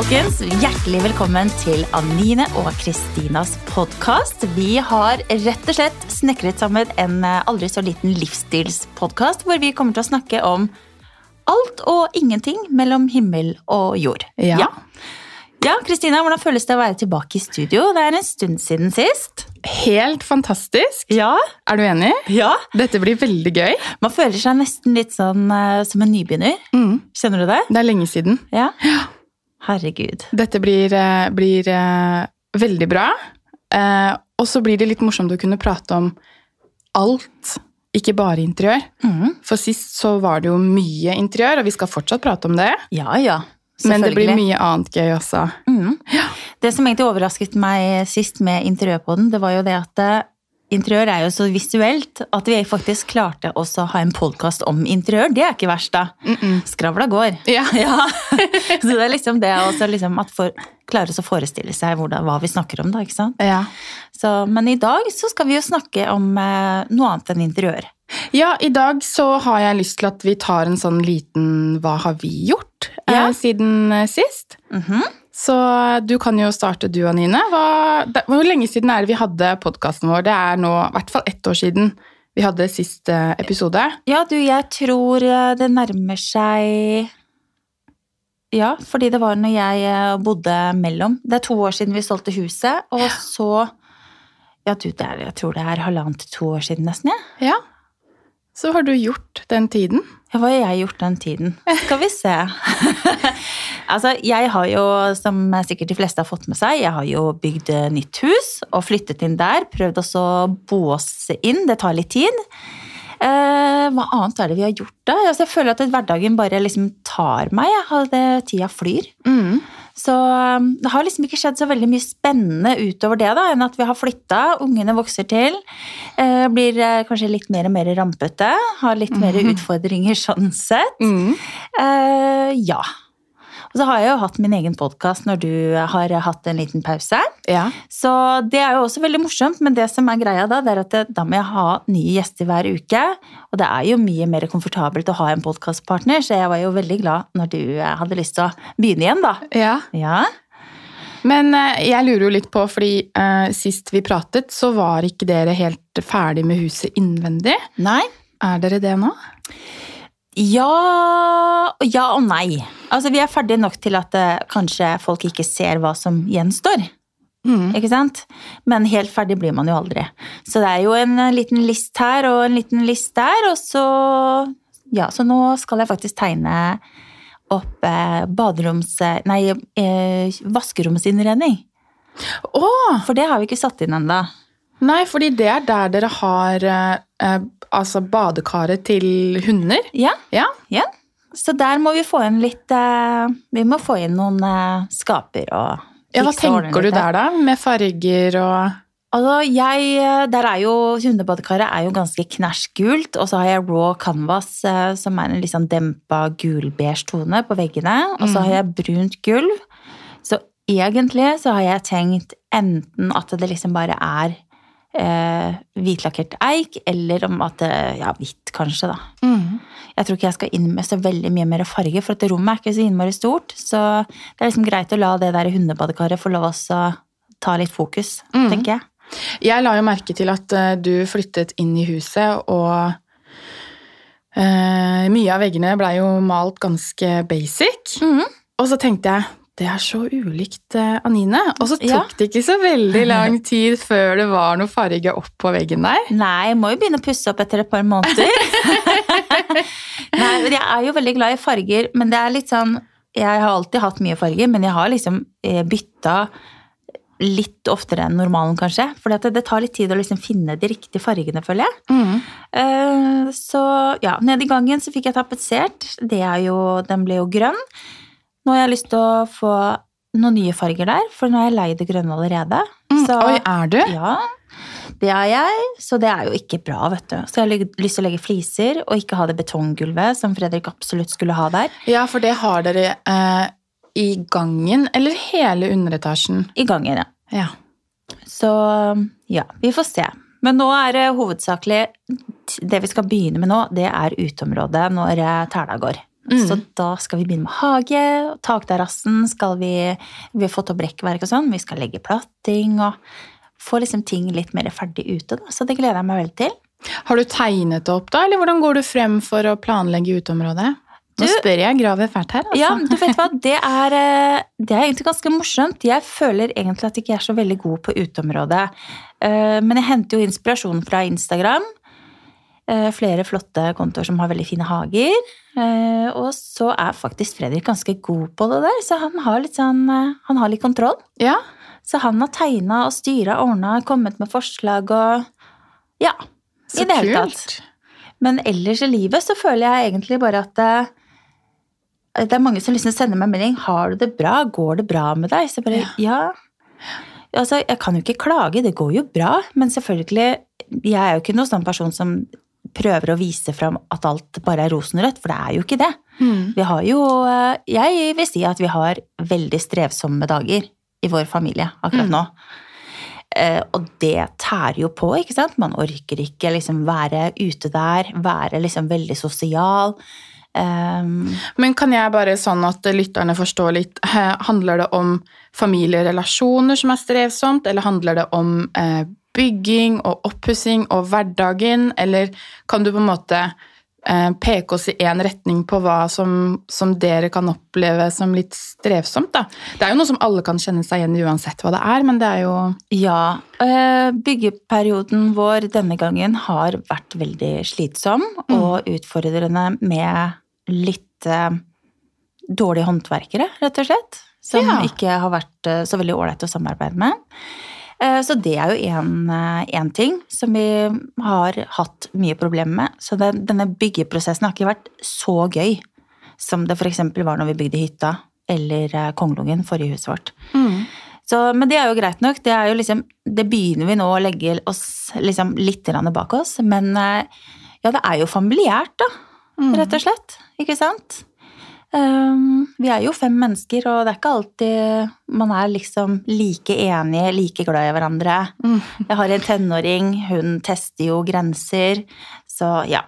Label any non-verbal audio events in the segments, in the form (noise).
folkens! Hjertelig velkommen til Anine og Kristinas podkast. Vi har rett og slett snekret sammen en eh, aldri så liten livsstilspodkast hvor vi kommer til å snakke om alt og ingenting mellom himmel og jord. Ja. Ja, Kristina, hvordan føles det å være tilbake i studio? Det er en stund siden sist. Helt fantastisk. Ja. Er du enig? Ja. Dette blir veldig gøy. Man føler seg nesten litt sånn uh, som en nybegynner. Mm. Kjenner du det? Det er lenge siden. Ja. Ja. Herregud. Dette blir, eh, blir eh, veldig bra. Eh, og så blir det litt morsomt å kunne prate om alt, ikke bare interiør. Mm. For sist så var det jo mye interiør, og vi skal fortsatt prate om det. Ja, ja. Men det blir mye annet gøy også. Mhm. Det som egentlig overrasket meg sist med interiørpodden, det var jo det at interiør er jo så visuelt at vi faktisk klarte også å ha en podkast om interiør. Det er ikke verst, da. Mm-mm. Skravla går. Ja. (laughs) Ja. så det er liksom det også liksom at for, klares å forestille seg hvordan, hva vi snakker om, da. ikke sant? Ja. Så, men i dag så skal vi jo snakke om eh, noe annet enn interiør. ja, i dag så har jeg lyst til at vi tar en sånn liten Hva har vi gjort eh, Ja. siden eh, sist? Mhm. Så du kan jo starte du, Anine. Hva, det, hvor lenge siden er det vi hadde podkasten vår? Det er nå i hvert fall ett år siden vi hadde siste episode. Ja, du, jeg tror eh, det nærmer seg Ja, fordi det var når jeg eh, bodde mellom. Det er to år siden vi solgte huset, og så Ja, du, det er, jeg tror det er halvannet til to år siden nesten, jeg. Ja. Så har du gjort den tiden. Hva har jeg gjort den tiden? Skal vi se. (laughs) altså, jeg har jo, som sikkert de fleste har fått med seg, jeg har jo bygd eh, nytt hus og flyttet inn der. Prøvd også å oss inn. Det tar litt tid. Eh, hva annet er det vi har gjort da? Altså, jeg føler at hverdagen bare liksom tar meg. Jeg har det, tida flyr. Så um, det har liksom ikke skjedd så veldig mye spennende utover det, da, enn at vi har flytta, ungene vokser til, eh, blir eh, kanskje litt mer og mer rampete, har litt mer Mhm. utfordringer sånn sett. Mm. Eh, ja. Og så har jeg jo hatt min egen podkast når du har hatt en liten pause. Ja. Så det er jo også veldig morsomt, men det som er greia da, det er at det, da må jeg ha nye gjester hver uke. Og det er jo mye mer komfortabelt å ha en podkastpartner, så jeg var jo veldig glad når du eh, hadde lyst til å begynne igjen, da. ja. Ja. Men eh, jeg lurer jo litt på, fordi uh, sist vi pratet, så var ikke dere helt ferdig med huset innvendig. Nei. Er dere det nå? Ja Ja og nei. Altså, vi er ferdige nok til at eh, kanskje folk ikke ser hva som gjenstår. Mm. Ikke sant? Men helt ferdig blir man jo aldri. Så det er jo en eh, liten list her og en liten list der, og så Ja, så nå skal jeg faktisk tegne opp eh, baderoms... Nei, eh, vaskeromsinnredning. Å! For det har vi ikke satt inn ennå. Nei, fordi det er der dere har eh, eh, altså badekaret til hunder. Ja, Ja. ja. Så der må vi få inn litt eh, Vi må få inn noen eh, skaper og ja hva tenker du der, da? Med farger og Altså, jeg, der er jo, Hundebadekaret er jo ganske knæsj gult, og så har jeg raw canvas, eh, som er en litt sånn dempa gulbeige tone på veggene. Og så har jeg brunt gulv. Så egentlig så har jeg tenkt enten at det liksom bare er eh, hvitlakkert eik, eller om at det Ja, hvitt, kanskje, da. Mm. Jeg tror ikke jeg skal inn med så veldig mye mer farge, for at rommet er ikke så innmari stort. Så det er liksom greit å la det der hundebadekaret få lov også ta litt fokus, Mm. tenker jeg. Jeg la jo merke til at eh, du flyttet inn i huset, og eh, mye av veggene blei jo malt ganske basic. Mm. Og så tenkte jeg det er så ulikt eh, Anine. Og så tok Ja. det ikke så veldig lang (laughs) tid før det var noe farge opp på veggen der. Nei, jeg må jo begynne å pusse opp etter et par måneder. (laughs) Nei, Jeg er jo veldig glad i farger, men det er litt sånn Jeg har alltid hatt mye farger, men jeg har liksom eh, bytta litt oftere enn normalen, kanskje. For det, det tar litt tid å liksom finne de riktige fargene, føler jeg. Mm. Uh, Så ja, nede i gangen så fikk jeg tapetsert. Det er jo, den ble jo grønn. Nå har jeg lyst til å få noen nye farger der, for nå er jeg lei det grønne allerede. Mm. Så- Oi, er du? Ja, det er jeg, så det er jo ikke bra, vet du. Så jeg har lyst til å legge fliser, og ikke ha det betonggulvet som Fredrik absolutt skulle ha der, Ja, for det har dere eh, i gangen, eller hele underetasjen? i gangen. ja. Ja. Så ja, vi får se. Men nå er det hovedsakelig Det vi skal begynne med nå, det er uteområdet når eh, tæla går. Mm. Så da skal vi begynne med hage. Takterrassen skal vi Vi har fått opp rekkverk og sånn. Vi skal legge platting og få liksom ting litt mer ferdig ute. Da. Så det gleder jeg meg veldig til. Har du tegnet det opp, da, eller hvordan går du frem for å planlegge uteområdet? Nå spør jeg, graver fælt her, altså. Ja, du vet hva, det er, eh, det er egentlig ganske morsomt. Jeg føler egentlig at jeg ikke er så veldig god på uteområdet. Eh, Men jeg henter jo inspirasjon fra Instagram. Eh, Flere flotte kontoer som har veldig fine hager. Eh, Og så er faktisk Fredrik ganske god på det der, så han har litt sånn eh, Han har litt kontroll. Ja, Så han har tegna og styra, ordna, kommet med forslag og Ja. så I det hele tatt. Men ellers i livet så føler jeg egentlig bare at det, det er mange som liksom sender meg melding 'Har du det bra? Går det bra med deg?' Så jeg bare ja. Altså, jeg kan jo ikke klage, det går jo bra, men selvfølgelig Jeg er jo ikke noen sånn person som prøver å vise fram at alt bare er rosenrødt, for det er jo ikke det. Mm. Vi har jo eh, Jeg vil si at vi har veldig strevsomme dager i vår familie akkurat Mm. nå. Eh, Og det tærer jo på, ikke sant? Man orker ikke liksom være ute der, være liksom veldig sosial. Um, Men kan jeg bare sånn at lytterne forstår litt, eh, handler det om familierelasjoner som er strevsomt, eller handler det om eh, bygging og oppussing og hverdagen, eller kan du på en måte eh, peke oss i én retning på hva som, som dere kan oppleve som litt strevsomt, da? Det er jo noe som alle kan kjenne seg igjen i uansett hva det er, men det er jo ja. eh, Byggeperioden vår denne gangen har vært veldig slitsom og utfordrende med litt eh, dårlige håndverkere, rett og slett. Som Ja. ikke har vært så veldig ålreit å samarbeide med. Eh, Så det er jo én ting som vi har hatt mye problemer med. Så det, denne byggeprosessen har ikke vært så gøy som det f.eks. var når vi bygde hytta eller eh, Kongelungen, forrige huset vårt. Så, men det er jo greit nok. Det, liksom, det begynner vi nå å legge oss liksom litt bak oss. Men eh, ja, det er jo familiært, da. Rett og slett. Ikke sant? Um, vi er jo fem mennesker, og det er ikke alltid man er liksom like enige, like glad i hverandre. Mm. Jeg har en tenåring, hun tester jo grenser, så ja.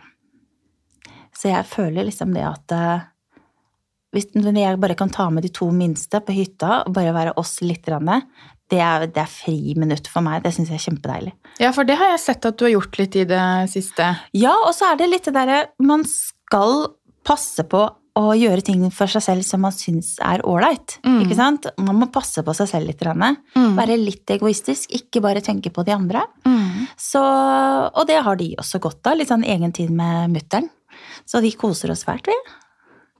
Så jeg føler liksom det at eh, hvis jeg bare kan ta med de to minste på hytta og bare være oss litt, det er, det er friminutt for meg. Det syns jeg er kjempedeilig. Ja, for det har jeg sett at du har gjort litt i det siste. Ja, og så er det litt det derre Man skal passe på å gjøre ting for seg selv som man syns er ålreit. Mm. Man må passe på seg selv litt. Mm. Være litt egoistisk, ikke bare tenke på de andre. Mm. Så, og det har de også godt av. Litt sånn egen tid med mutter'n. Så de koser oss fælt, vi.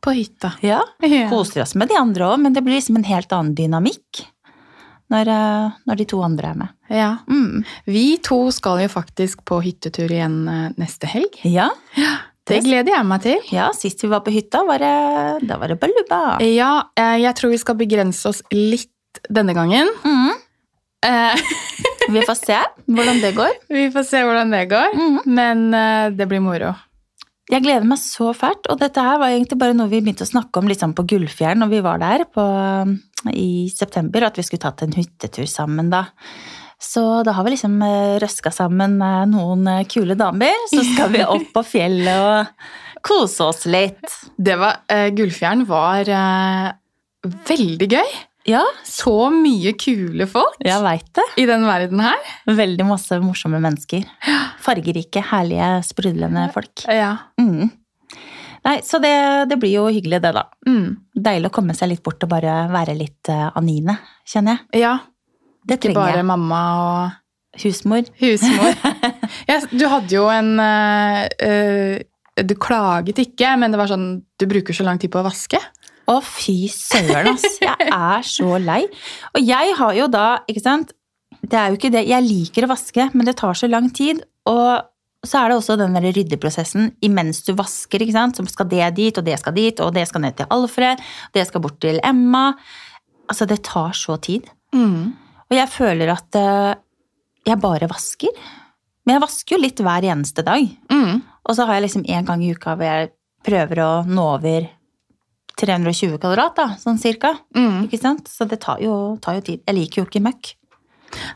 På hytta. Ja. Ja. Koser oss med de andre òg, men det blir liksom en helt annen dynamikk når, eh, når de to andre er med. ja. Mm. Vi to skal jo faktisk på hyttetur igjen eh, neste helg. Ja. Ja. Det gleder jeg meg til. ja, sist vi var på hytta, var det, da var det baluba. Ja, eh, jeg tror vi skal begrense oss litt denne gangen. Mm. Eh, Vi får se hvordan det går. (laughs) Vi får se hvordan det går, mm. men eh, det blir moro. Jeg gleder meg så fælt, og dette her var egentlig bare noe vi begynte å snakke om liksom på Gullfjern når vi var der på, i september, at vi skulle tatt en hyttetur sammen da. Så da har vi liksom eh, røska sammen noen eh, kule damer, så skal vi opp på fjellet og kose oss litt. Det var, uh, Gullfjern var uh, veldig gøy. Ja, Så mye kule folk jeg vet det. i den verden her. Veldig masse morsomme mennesker. Fargerike, herlige, sprudlende folk. Ja. Mm. Nei, så det, det blir jo hyggelig det, da. Mm. Deilig å komme seg litt bort og bare være litt uh, Anine, kjenner jeg. ja. Det Ikke bare jeg. mamma og Husmor. (laughs) husmor. (laughs) ja, du hadde jo en eh, Du klaget ikke, men det var sånn Du bruker så lang tid på å vaske. Å, fy søren, ass. Jeg er så lei. Og jeg har jo da, ikke sant Det er jo ikke det. Jeg liker å vaske, men det tar så lang tid. Og så er det også den der ryddeprosessen imens du vasker, ikke sant. Som skal det dit, og det skal dit, og det skal ned til Alfred, det skal bort til Emma. Altså, det tar så tid. Mm. Og jeg føler at eh, jeg bare vasker. Men jeg vasker jo litt hver eneste dag. Mm. Og så har jeg liksom en gang i uka hvor jeg prøver å nå over 320 kvadrat, da, sånn cirka. Mm. Ikke sant? Så det tar jo, tar jo tid. Jeg liker jo ikke møkk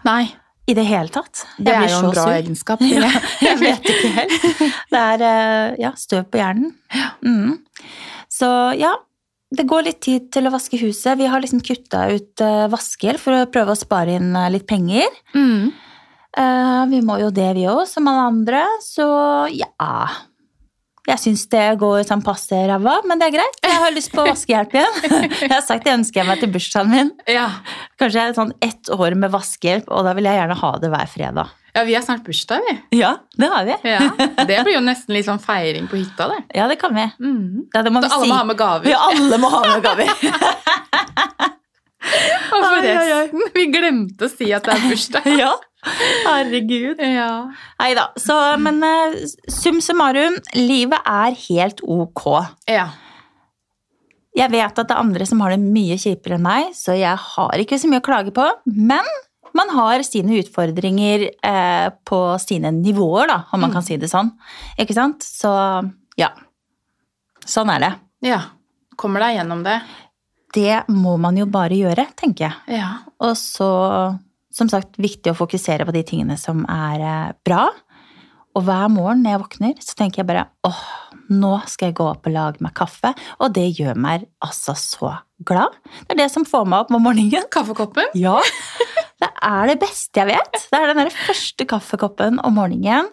Nei, i det hele tatt. Jeg det er jo en bra sur. egenskap. Ja, jeg. (laughs) jeg vet ikke helt. Det er eh, ja, støv på hjernen. Mm. Så ja, det går litt tid til å vaske huset. Vi har liksom kutta ut uh, vaskehjelp for å prøve å spare inn eh, litt penger. Mm. Eh, vi må jo det, vi òg, som alle andre. Så ja Jeg syns det går sånn passe ræva, men det er greit. Jeg har lyst på (laughs) vaskehjelp igjen. Jeg har sagt det ønsker jeg meg til bursdagen min. Ja. Kanskje sånn ett år med vaskehjelp, og da vil jeg gjerne ha det hver fredag. Ja, vi har snart bursdag, vi. Ja, det har vi. Ja. (laughs) Det blir jo nesten litt sånn feiring på hytta, det. Ja, det kan vi. Mm. Ja, det må Så vi alle si. må ha med gaver. Ja, alle må ha med gaver. (laughs) Og forresten, vi glemte å si at det er bursdag. (laughs) ja, herregud. Ja. Nei da. Så, men eh, sum summarum, livet er helt ok. ja. Jeg vet at det er andre som har det mye kjipere enn meg, så jeg har ikke så mye å klage på. Men man har sine utfordringer eh, på sine nivåer, da, om man Mm. kan si det sånn. Ikke sant? Så ja. Sånn er det. Ja. Kommer deg gjennom det. Det må man jo bare gjøre, tenker jeg. Ja. Og så, som sagt, viktig å fokusere på de tingene som er eh, bra. Og hver morgen når jeg våkner, så tenker jeg bare åh, nå skal jeg gå opp og lage meg kaffe. Og det gjør meg altså så glad. Det er det som får meg opp om morgenen. Kaffekoppen? Ja, det er det beste jeg vet. Det er den der første kaffekoppen om morgenen.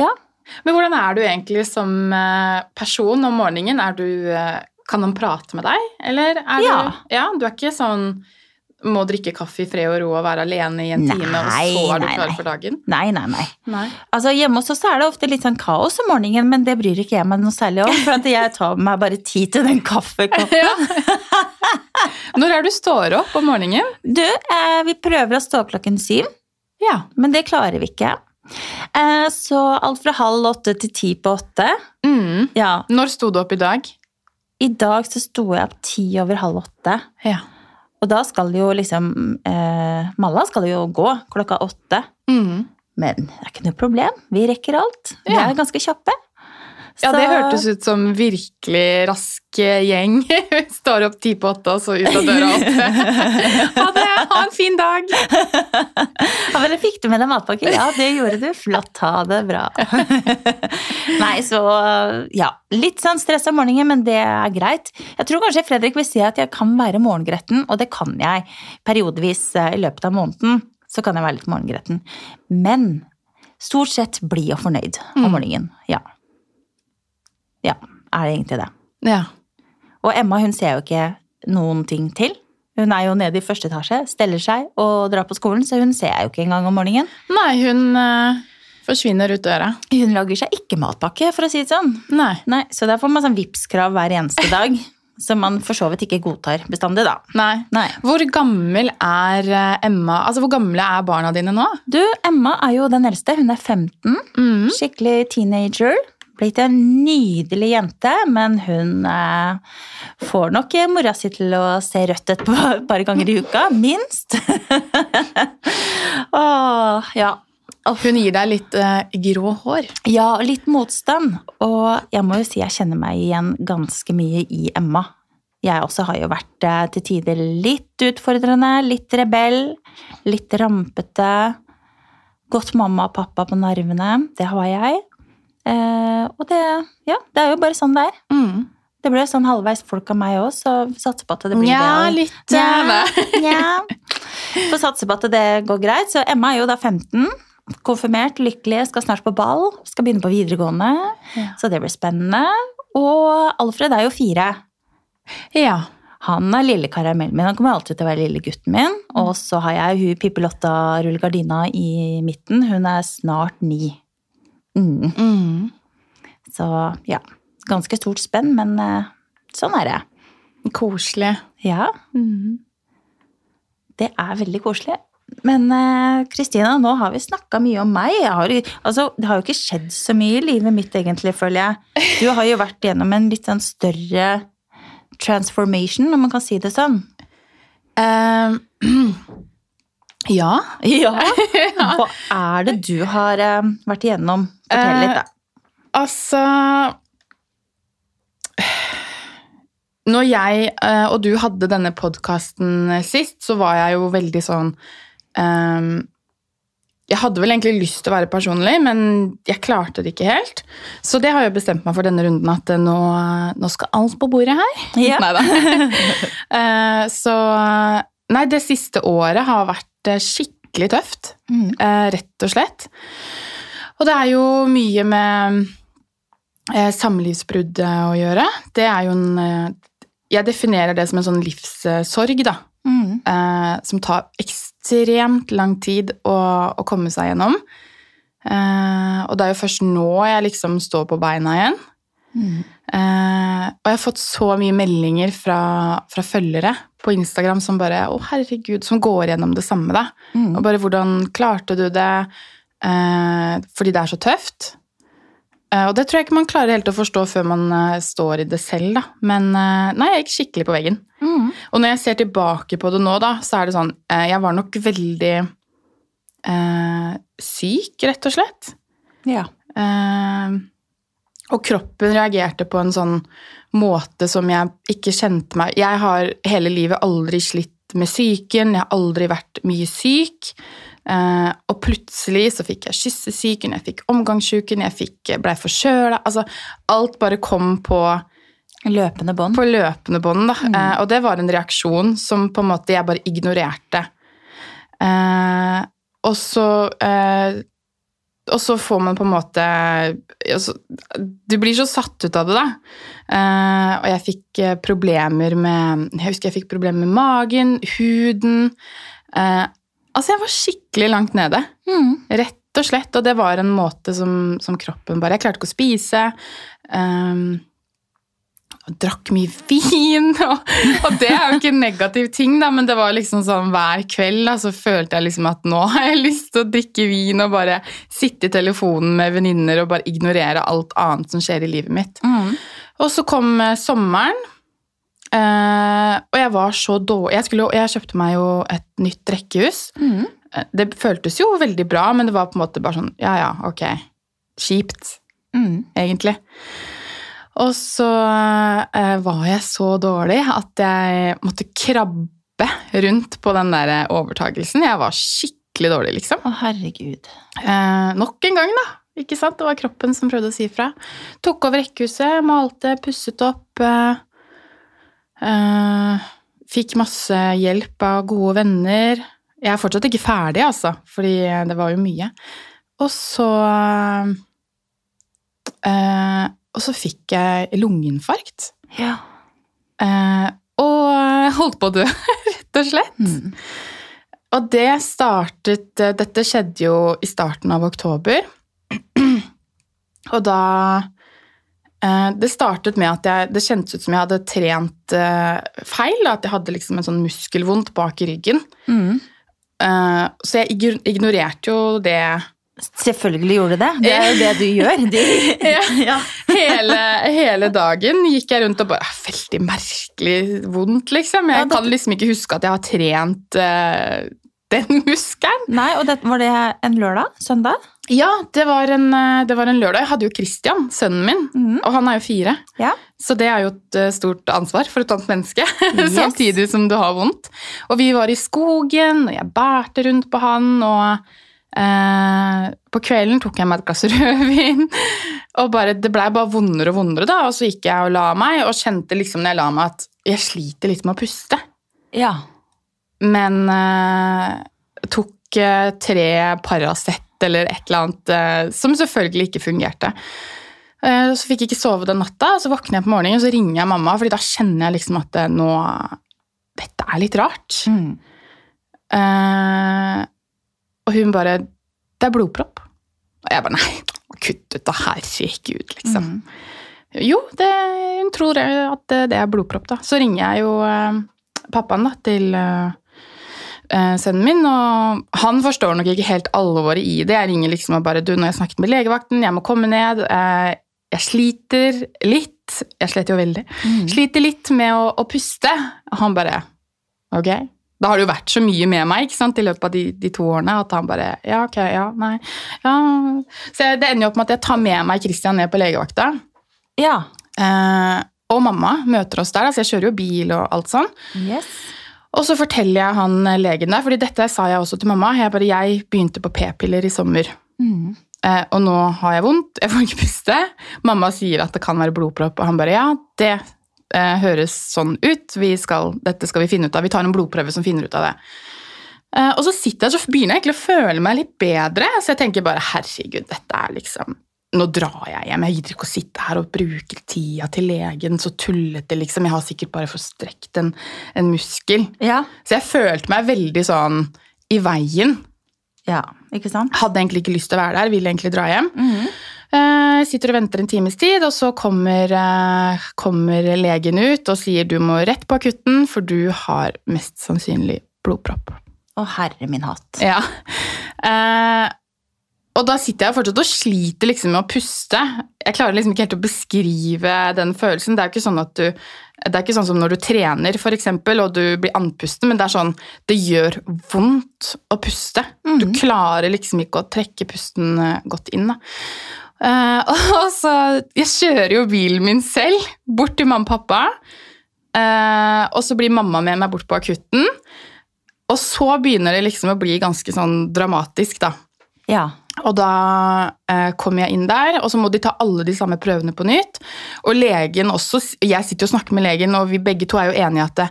Ja. Men hvordan er du egentlig som eh, person om morgenen? Du, eh, kan han prate med deg? Eller er Ja. du Ja, du er ikke sånn må drikke kaffe i fred og ro og være alene i en Nei, time, og så er du nei, klar for dagen? Nei, nei, nei. Nei. Altså Hjemme hos oss er det ofte litt sånn kaos om morgenen, men det bryr ikke jeg meg noe særlig om. For jeg tar meg bare tid til den kaffekoppen. (laughs) Når er du står opp om morgenen? Du, eh, vi prøver å stå opp klokken syv. Ja. Men det klarer vi ikke. Eh, Så alt fra halv åtte til ti på åtte. Mm. Ja, Når sto du opp i dag? I dag så sto jeg opp ti over halv åtte. Ja. Og da skal jo liksom eh, Malla skal jo gå klokka åtte. Mm. Men det er ikke noe problem. Vi rekker alt. Vi er ganske kjappe. Ja, det hørtes ut som virkelig rask gjeng. (laughs) Står opp ti på åtte, og så ut av døra åtte. (laughs) Ha det! Ha en fin dag! Ja, men Fikk du med deg matpakke? Ja, det gjorde du. Flott. Ha det bra. (laughs) Nei, så ja. Litt sånn stress om morgenen, men det er greit. Jeg tror kanskje Fredrik vil si at jeg kan være morgengretten, og det kan jeg periodevis eh, i løpet av måneden. Så kan jeg være litt morgengretten. Men stort sett blid og fornøyd om Mm. morgenen. Ja. Ja, er det egentlig det. Ja. Og Emma hun ser jo ikke noen ting til. Hun er jo nede i første etasje, steller seg og drar på skolen, så hun ser jeg jo ikke engang om morgenen. Nei, hun eh, forsvinner ut døra. Hun lager seg ikke matpakke, for å si det sånn. Nei. Nei, Så der får man sånn Vipps-krav hver eneste dag, (laughs) som man for så vidt ikke godtar bestandig, da. Nei. Nei. Hvor gammel er eh, Emma? Altså, hvor gamle er barna dine nå? Du, Emma er jo den eldste. Hun er 15. Mm. Skikkelig teenager. Blitt en nydelig jente, men hun eh, får nok mora si til å se rødt et par, (laughs) ganger i uka, minst. (laughs) Åh, ja. Hun gir deg litt eh, grå hår. Ja, litt motstand. Og jeg må jo si jeg kjenner meg igjen ganske mye i Emma. Jeg også har jo vært eh, til tider litt utfordrende, litt rebell, litt rampete. Gått mamma og pappa på nervene. Det har jeg. Eh, og det, ja, det er jo bare sånn det er. Mm. Det ble sånn halvveis folk av meg òg, så satser på at det blir ja, det. litt ja, (laughs) Nja, nja. Får satse på at det går greit. Så Emma er jo da 15. Konfirmert, lykkelig, skal snart på ball. Skal begynne på videregående. Ja. Så det blir spennende. Og Alfred er jo fire. Ja. Han er lille karamellen min. Han kommer alltid til å være lille gutten min. Og så har jeg hun Pippi Lotta rullegardina i midten. Hun er snart ni. Mm. Mm. Så ja. Ganske stort spenn, men eh, sånn er det. Koselig. Ja, Mm. det er veldig koselig. Men eh, Kristina, nå har vi snakka mye om meg. Jeg har, altså, det har jo ikke skjedd så mye i livet mitt, egentlig, føler jeg. Du har jo vært gjennom en litt sånn større transformation, om man kan si det sånn. Eh, (clears throat) (clears throat) ja. Ja. (laughs) Hva er det du har eh, vært igjennom? Fortell litt, da. Altså Når jeg eh, og du hadde denne podkasten sist, så var jeg jo veldig sånn um, jeg hadde vel egentlig lyst til å være personlig, men jeg klarte det ikke helt. Så det har jeg bestemt meg for denne runden, at eh, nå, nå skal alt på bordet her. Ja. (laughs) Neida. (laughs) Eh, så Nei, det siste året har vært eh, skikkelig tøft, Mm. eh, rett og slett. Og det er jo mye med eh, samlivsbrudd eh, å gjøre. Det er jo en eh, Jeg definerer det som en sånn livssorg, da. Mm. Eh, som tar ekstremt lang tid å, å komme seg gjennom. Eh, og det er jo først nå jeg liksom står på beina igjen. Mm. Eh, og jeg har fått så mye meldinger fra, fra følgere på Instagram som bare Å, herregud, som går gjennom det samme, da. Mm. Og bare hvordan klarte du det? Eh, fordi det er så tøft. Eh, og det tror jeg ikke man klarer helt å forstå før man eh, står i det selv, da. Men eh, nei, jeg gikk skikkelig på veggen. Mm. Og når jeg ser tilbake på det nå, da, så er det sånn eh, Jeg var nok veldig eh, syk, rett og slett. Ja. Eh, og kroppen reagerte på en sånn måte som jeg ikke kjente meg Jeg har hele livet aldri slitt med psyken, jeg har aldri vært mye syk. Eh, og plutselig så fikk jeg kyssesyken, jeg fikk omgangssjuken, jeg fikk, blei forkjøla Altså alt bare kom på Løpende bånd. på løpende bånd, da. Eh, og det var en reaksjon som på en måte jeg bare ignorerte. Eh, og så eh, Og så får man på en måte altså, Du blir så satt ut av det, da. Eh, og jeg fikk eh, problemer med Jeg husker jeg fikk problemer med magen, huden eh, Altså, jeg var skikkelig langt nede. Mm. Rett og slett. Og det var en måte som, som kroppen bare Jeg klarte ikke å spise. Um, drakk mye vin. (laughs) Og, og det er jo ikke en negativ ting, da, men det var liksom sånn hver kveld da, så følte jeg liksom at nå (laughs) har jeg lyst til å drikke vin og bare sitte i telefonen med venninner og bare ignorere alt annet som skjer i livet mitt. Mm. Og så kom eh, sommeren, eh, og jeg var så dårlig jeg, skulle, jeg kjøpte meg jo et nytt rekkehus. Mm. Eh, Det føltes jo veldig bra, men det var på en måte bare sånn Ja, ja, ok. Kjipt, Mm. egentlig. Og så eh, var jeg så dårlig at jeg måtte krabbe rundt på den der overtagelsen. Jeg var skikkelig dårlig, liksom. Å, herregud. Eh, nok en gang, da. Ikke sant? Det var kroppen som prøvde å si ifra. Tok over rekkehuset, malte, pusset opp. Eh, eh, fikk masse hjelp av gode venner. Jeg er fortsatt ikke ferdig, altså, fordi det var jo mye. Og så eh, Og så fikk jeg lungeinfarkt. Ja. Eh, og holdt på å dø, (laughs) rett og slett. Mm. Og det startet eh, Dette skjedde jo i starten av oktober. (clears throat) Og da eh, Det startet med at jeg, det kjentes ut som jeg hadde trent eh, feil. At jeg hadde liksom en sånn muskelvondt bak i ryggen. Mm. Eh, så jeg ignorerte jo det Selvfølgelig gjorde det. Det er jo det du gjør. (laughs) De, ja. hele, hele dagen. Gikk jeg rundt og bare «Ah, Veldig merkelig vondt, liksom. Ja, Jeg kan liksom ikke huske at jeg har trent uh, den (laughs) muskelen. Nei, og det, Var det en lørdag? Søndag? Ja, det var, en, eh, det var en lørdag. Jeg hadde jo Christian, sønnen min, Mm. og han er jo fire. Ja. Så det er jo et eh, stort ansvar for et annet menneske, (laughs) Yes. samtidig som du har vondt. Og vi var i skogen, og jeg bærte rundt på han, og eh, på kvelden tok jeg meg et glass (laughs) rødvin. Og bare, det blei bare vondere og vondere, da. Og så gikk jeg og la meg, og kjente liksom når jeg la meg at jeg sliter litt med å puste. Ja. Men eh, tok eh, tre Paracet eller et eller annet som selvfølgelig ikke fungerte. Eh, så fikk jeg ikke sove den natta, så våkner jeg på morgenen og så ringer jeg mamma, fordi da kjenner jeg liksom at nå Dette er litt rart. Mm. Og hun bare Det er blodpropp. Og jeg bare Nei, kutt ut, da. Herregud, liksom. Mm. Jo, det, hun tror at det, det er blodpropp, da. Så ringer jeg jo eh, pappaen da, til eh, eh, sønnen min, og han forstår nok ikke helt alvoret i det. Jeg ringer liksom og bare Du, nå har jeg snakket med legevakten, jeg må komme ned. eh, jeg sliter litt. Jeg slet jo veldig. Mm. Sliter litt med å, å puste. Og han bare Ok. Da har det jo vært så mye med meg ikke sant, i løpet av de, de to årene at han bare Ja, ok, ja, nei. Ja. Så jeg, det ender jo opp med at jeg tar med meg Christian ned på legevakta. Ja. Eh, og mamma møter oss der, altså jeg kjører jo bil og alt sånn. Yes. Og så forteller jeg han eh, legen der, fordi dette sa jeg også til mamma. Jeg bare, jeg begynte på p-piller i sommer. Mm. Eh, og nå har jeg vondt, jeg får ikke puste. Mamma sier at det kan være blodpropp, og han bare ja, det eh, høres sånn ut. Vi skal, dette skal vi finne ut av. Vi tar en blodprøve som finner ut av det. Eh, og så sitter jeg, så begynner jeg egentlig å føle meg litt bedre. Så jeg tenker bare herregud, dette er liksom Nå drar jeg hjem. Jeg gidder ikke å sitte her og bruke tida til legen. Så tullete, liksom. Jeg har sikkert bare forstrekt en, en muskel. Ja. Så jeg følte meg veldig sånn i veien. ja, ikke sant? Hadde egentlig ikke lyst til å være der, ville egentlig dra hjem. Mhm. Eh, sitter og venter en times tid, og så kommer, eh, kommer legen ut og sier du må rett på akutten, for du har mest sannsynlig blodpropp. Å, herre min hatt. Ja. Eh, og da sitter jeg fortsatt og sliter liksom med å puste. Jeg klarer liksom ikke helt å beskrive den følelsen. Det er jo ikke sånn at du det er ikke sånn som når du trener, for eksempel, og du blir andpusten, men det er sånn Det gjør vondt å puste. Du Mhm. klarer liksom ikke å trekke pusten eh, godt inn. Da. Eh, (laughs) og så Jeg kjører jo bilen min selv bort til mamma og pappa. Eh, og så blir mamma med meg bort på akutten. Og så begynner det liksom å bli ganske sånn dramatisk, da. Ja. Og da eh, kommer jeg inn der, og så må de ta alle de samme prøvene på nytt. Og legen også Jeg sitter og snakker med legen, og vi begge to er jo enige at det,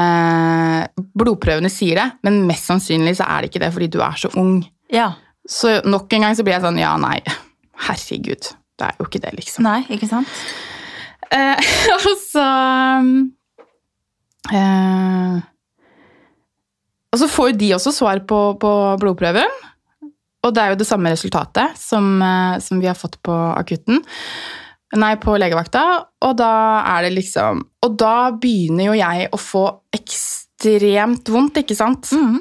eh, blodprøvene sier det, men mest sannsynlig så er det ikke det fordi du er så ung. Ja. Så nok en gang så blir jeg sånn Ja, nei. Herregud. Det er jo ikke det, liksom. Nei, ikke sant? Eh, (laughs) og så eh, Og så får jo de også svar på, på blodprøven. Og det er jo det samme resultatet som, eh, som vi har fått på akutten. Nei, på legevakta. Og da er det liksom Og da begynner jo jeg å få ekstremt vondt, ikke sant? Mm.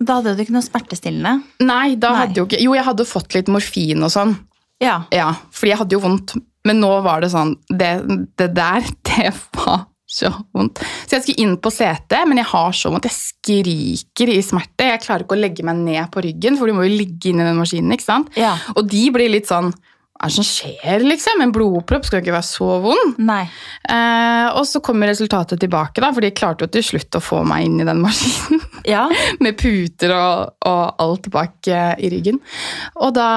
Da hadde du ikke noe smertestillende. Nei, da Nei. hadde jo ikke Jo, jeg hadde fått litt morfin og sånn. Ja. Ja, fordi jeg hadde jo vondt. Men nå var det sånn Det, det der, (laughs) det var så vondt. Så jeg skulle inn på setet, men jeg har så vondt. Jeg skriker i smerte. Jeg klarer ikke å legge meg ned på ryggen, for du må jo ligge inni den maskinen. ikke sant? Ja. Og de blir litt sånn Hva er det som skjer, liksom? En blodpropp skal jo ikke være så vond. Nei. Eh, og så kommer resultatet tilbake, da, for de klarte jo til slutt å få meg inn i den maskinen Ja. (laughs) med puter og, og alt bak eh, i ryggen. Og da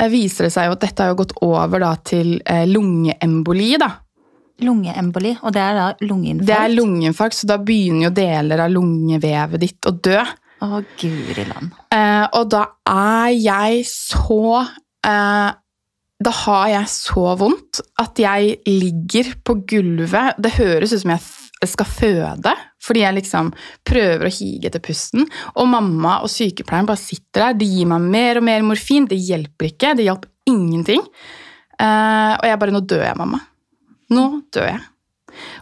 eh, viser det seg jo at dette har gått over da, til eh, lungeemboli. da. Lungeemboli, og det er da lungeinfarkt. Det er lungeinfarkt, så da begynner jo deler av lungevevet ditt å dø. Å, guri land. Eh, og da er jeg så eh, Da har jeg så vondt at jeg ligger på gulvet. Det høres ut som jeg skal føde, fordi jeg liksom prøver å hige etter pusten. Og mamma og sykepleieren bare sitter der. De gir meg mer og mer morfin. Det hjelper ikke. Det hjalp ingenting. Eh, og jeg bare Nå dør jeg, mamma. Nå dør jeg.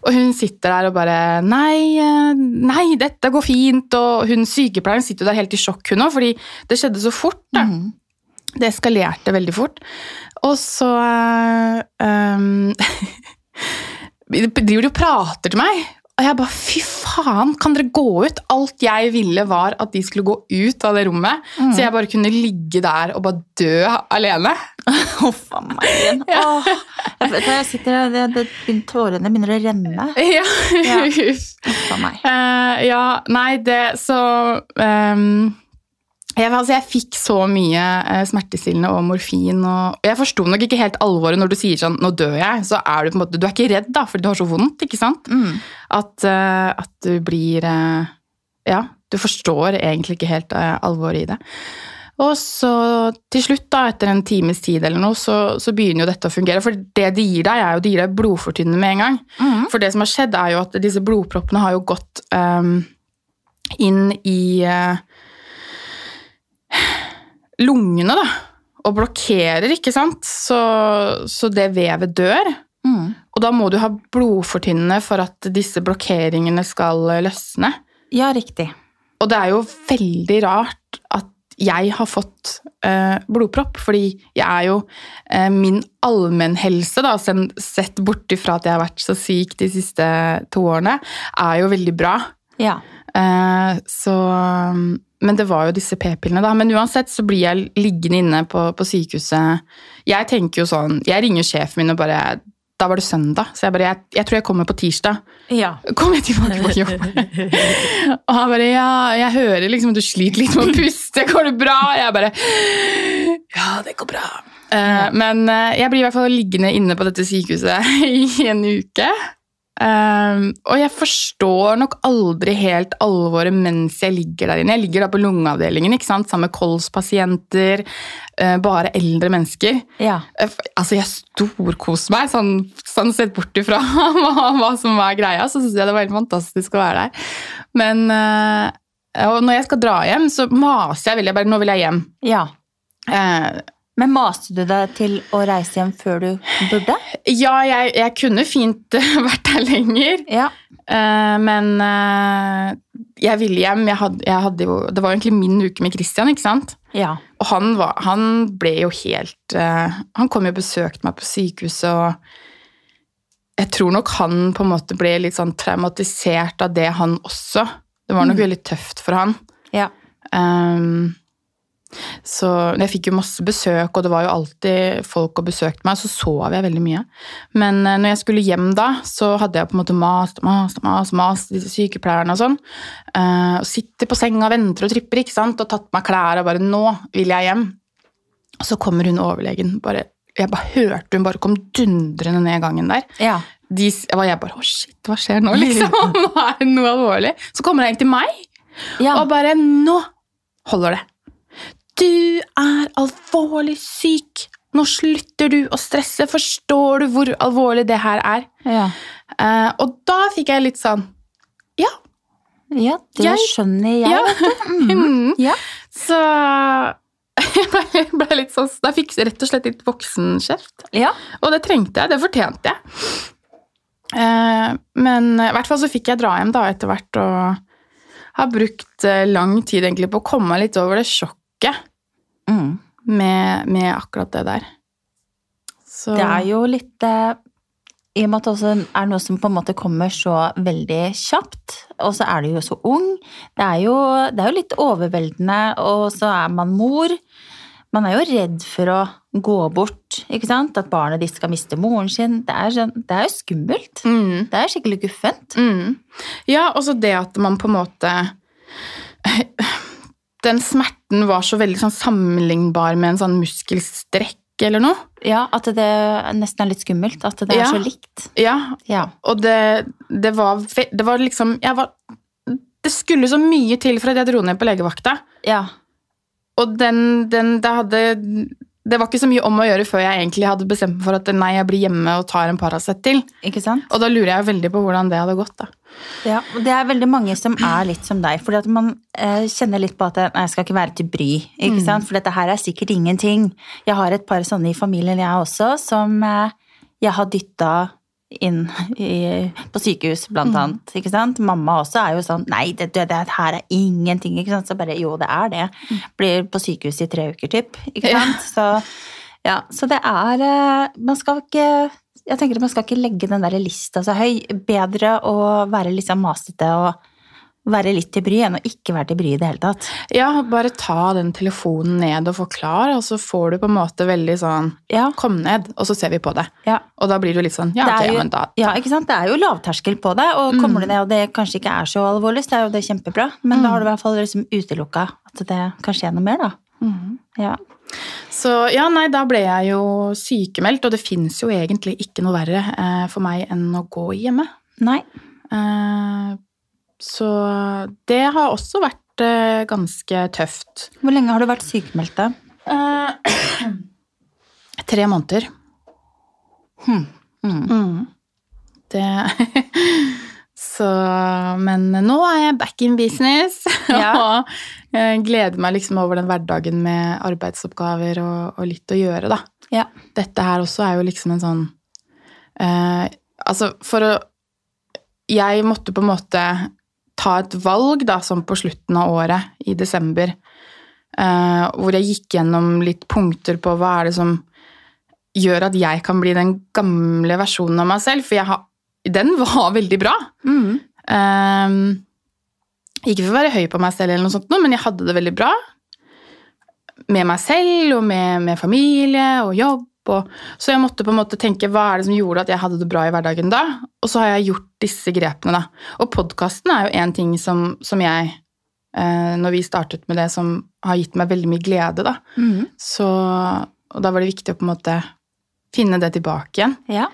Og hun sitter der og bare Nei, eh, nei, dette går fint. Og hun sykepleieren sitter der helt i sjokk, hun òg, fordi det skjedde så fort. da. Mm. Det eskalerte veldig fort. Og så (laughs) um, (laughs) driver de og prater til meg. Og jeg bare fy faen, kan dere gå ut? Alt jeg ville, var at de skulle gå ut av det rommet. mm. Så jeg bare kunne ligge der og bare dø alene. (laughs) Huff a meg igjen. Oh, jeg, jeg sitter det, det, tårene begynner å renne. (laughs) Ja. Ja. (laughs) Huff. A meg. Uh, ja, nei, det Så ehm, jeg, altså, jeg fikk så mye eh, smertestillende og morfin. Og, jeg forsto nok ikke helt alvoret når du sier sånn 'nå dør jeg'. Så er du på en måte, du er ikke redd, da, fordi du har så vondt. ikke sant? Mm. At, eh, at du blir eh, Ja, du forstår egentlig ikke helt alvoret i det. Og så til slutt, da, etter en times tid eller noe, så, så begynner jo dette å fungere. For det de gir deg, er jo de gir deg blodfortynnende med en gang. Mm. For det som har skjedd, er jo at disse blodproppene har jo gått um, inn i eh, lungene, da. Og blokkerer, ikke sant? Så, så det vevet dør. Mm. Og da må du ha blodfortynnende for at disse blokkeringene skal eh, løsne. Ja, riktig. Og det er jo veldig rart at jeg har fått eh, blodpropp, fordi jeg er jo eh, Min allmennhelse, da, sett bort ifra at jeg har vært så syk de siste to årene, er jo veldig bra. Ja. Eh, så Men det var jo disse p-pillene, da. Men uansett så blir jeg liggende inne på, på sykehuset. Jeg tenker jo sånn Jeg ringer sjefen min og bare da var det søndag, så jeg bare jeg, jeg tror jeg kommer på tirsdag. Ja. (laughs) Kommer jeg tilbake på jobb? (laughs) og han bare ja, jeg hører liksom at du sliter litt med å puste, går det bra? Jeg bare ja, det går bra. Ja. men eh, jeg blir i hvert fall liggende inne på dette sykehuset (laughs) i en uke. Um, og jeg forstår nok aldri helt alvoret mens jeg ligger der inne. Jeg ligger da på lungeavdelingen ikke sant? sammen med kolspasienter, uh, bare eldre mennesker. Ja. Uh, altså, jeg storkoser meg, sånn, sånn sett bort ifra (laughs) hva, hva som er greia, så syns jeg det var helt fantastisk å være der. Men uh, og når jeg skal dra hjem, så maser jeg veldig. Jeg bare, nå vil jeg hjem. ja. Men maste du deg til å reise hjem før du burde? ja, jeg, jeg kunne fint (laughs) vært der lenger. Ja. Uh, men uh, jeg ville hjem. Jeg hadde, jeg hadde jo, det var jo egentlig min uke med Christian, ikke sant? Ja. Og han, var, han ble jo helt uh, Han kom jo og besøkte meg på sykehuset, og jeg tror nok han på en måte ble litt sånn traumatisert av det, han også. Det var nok Mm. veldig tøft for han. Ja. Um, så jeg fikk jo masse besøk, og det var jo alltid folk og besøkte meg, så sov jeg veldig mye. Men eh, når jeg skulle hjem da, så hadde jeg på en måte mast og mast og mast, mast disse sykepleierne og sånn. Eh, og sitter på senga og venter og tripper, ikke sant, og tatt på meg klær og bare 'nå vil jeg hjem'. Og så kommer hun overlegen, bare, jeg bare hørte hun bare kom dundrende ned gangen der. Ja. De, jeg bare, jeg bare 'å shit, hva skjer nå', liksom? (laughs) Nå er det noe alvorlig. Så kommer hun egentlig til meg, ja. og bare 'nå holder det'. Du er alvorlig syk. Nå slutter du å stresse. Forstår du hvor alvorlig det her er? ja. Uh, og da fikk jeg litt sånn Ja. ja det Jeg- skjønner jeg. ja. (laughs) Mhm. Mm. Ja. Så (laughs) jeg ble, litt sånn Da fikk jeg rett og slett litt voksenkjeft. Ja. Og det trengte jeg. Det fortjente jeg. Eh, men i hvert fall så fikk jeg dra hjem da etter hvert og har brukt eh, lang tid egentlig på å komme meg litt over det sjokket Mm. med, med akkurat det der. Så Det er jo litt eh, I og med at det også er noe som på en måte kommer så veldig kjapt, og så er du jo så ung. Det er jo, det er jo litt overveldende, og så er man mor. Man er jo redd for å gå bort, ikke sant? At barnet ditt skal miste moren sin. Det er, sånn, det er jo skummelt. mm, Det er skikkelig guffent. mm. Ja, og så det at man på en måte Den smerten var så veldig sånn sammenlignbar med en sånn muskelstrekk eller noe. Ja, at det nesten er litt skummelt. At det er Ja. så likt. Ja, Ja. og det, det var Det var liksom jeg var, Det skulle så mye til for at jeg dro ned på legevakta. Ja. Og den, den det hadde Det var ikke så mye om å gjøre før jeg egentlig hadde bestemt meg for at nei, jeg blir hjemme og tar en Paracet til. Ikke sant? Og da lurer jeg veldig på hvordan det hadde gått. da. Ja, og det er veldig mange som er litt som deg. fordi at man eh, kjenner litt på at nei, jeg skal ikke være til bry. ikke Mm. sant? For dette her er sikkert ingenting. Jeg har et par sånne i familien, jeg også, som eh, jeg har dytta inn i, på sykehus, Mm. blant annet. ikke sant? Mamma også er jo sånn Nei, det, det, det her er ingenting. ikke sant? Så bare jo, det er det. Blir på sykehus i tre uker, typ. ikke Mm. Sant? Så, ja, så det er eh, Man skal ikke jeg tenker at Man skal ikke legge den der lista så høy. Bedre å være sånn masete og være litt til bry enn å ikke være til bry i det hele tatt. Ja, bare ta den telefonen ned og forklar, og så får du på en måte veldig sånn Ja, Kom ned, og så ser vi på det. ja. Og da blir du litt sånn Ja, ok, jo- men da ja, ikke sant? Det er jo lavterskel på det, og kommer du ned og det kanskje ikke er så alvorlig, så er jo det kjempebra. Men da har du i hvert fall liksom utelukka at det kan skje noe mer, da. Mm. Ja. Så ja, nei, da ble jeg jo sykemeldt, og det fins jo egentlig ikke noe verre eh, for meg enn å gå hjemme. Nei. Eh, så det har også vært eh, ganske tøft. Hvor lenge har du vært sykemeldt, da? Eh, (clears throat) tre måneder. Hmm. Mm. Mm. Det (laughs) Så Men nå er jeg back in business. (laughs) Ja. og gleder meg liksom over den hverdagen med arbeidsoppgaver og, og litt å gjøre, da. Ja. Dette her også er jo liksom en sånn eh, Altså, for å Jeg måtte på en måte ta et valg, da, som på slutten av året, i desember, eh, hvor jeg gikk gjennom litt punkter på hva er det som gjør at jeg kan bli den gamle versjonen av meg selv, for har, den (laughs) var veldig bra. Mm. Eh, ikke for å være høy på meg selv, eller noe sånt, men jeg hadde det veldig bra. Med meg selv og med, med familie og jobb Og, så jeg måtte på en måte tenke hva er det som gjorde at jeg hadde det bra i hverdagen da? Og så har jeg gjort disse grepene, da. Og podkasten er jo en ting som, som jeg eh, Når vi startet med det, som har gitt meg veldig mye glede, da. Mm. Så, og da var det viktig å på en måte finne det tilbake igjen. Ja.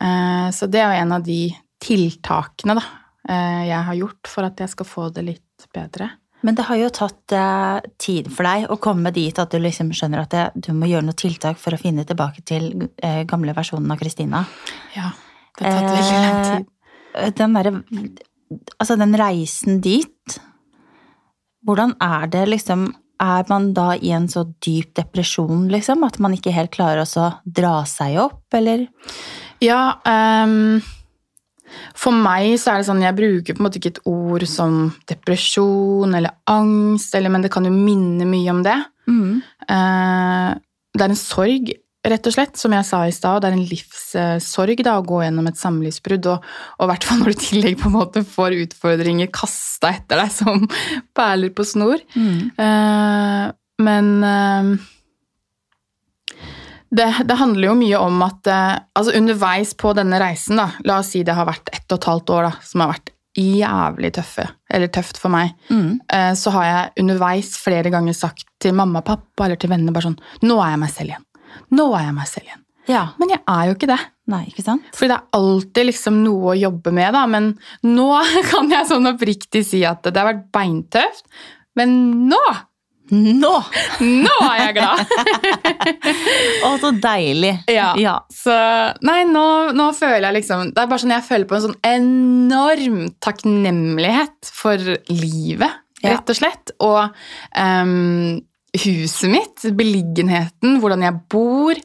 Eh, så det er jo en av de tiltakene da, eh, jeg har gjort for at jeg skal få det litt bedre. Men det har jo tatt eh, tid for deg å komme dit at du liksom skjønner at det, du må gjøre noe tiltak for å finne tilbake til eh, gamle versjonen av Kristina. Ja, det har tatt veldig lang tid. Eh, Den derre Altså, den reisen dit Hvordan er det liksom Er man da i en så dyp depresjon, liksom? At man ikke helt klarer å så dra seg opp, eller? Ja, ehm, for meg så er det sånn, jeg bruker på en måte ikke et ord som depresjon eller angst, eller, men det kan jo minne mye om det. Mm. Eh, det er en sorg, rett og slett, som jeg sa i stad. Det er en livssorg da, å gå gjennom et samlivsbrudd, og, og i hvert fall når du i tillegg på en måte får utfordringer kasta etter deg som (laughs) perler på snor. Mm. Eh, men eh, det, det handler jo mye om at eh, altså underveis på denne reisen, da, la oss si det har vært ett og et halvt år da, som har vært jævlig tøffe, eller tøft for meg, Mm. eh, så har jeg underveis flere ganger sagt til mamma og pappa eller til venner bare sånn Nå er jeg meg selv igjen. Nå er jeg meg selv igjen. Ja. Men jeg er jo ikke det. Nei, ikke sant? Fordi det er alltid liksom noe å jobbe med, da. Men nå (laughs) kan jeg sånn oppriktig si at det har vært beintøft. Men nå, Nå! nå er jeg glad! (laughs) Å, så deilig. Ja. ja. Så nei, nå, nå føler jeg liksom Det er bare sånn jeg føler på en sånn enorm takknemlighet for livet, Ja. rett og slett. Og um, huset mitt, beliggenheten, hvordan jeg bor.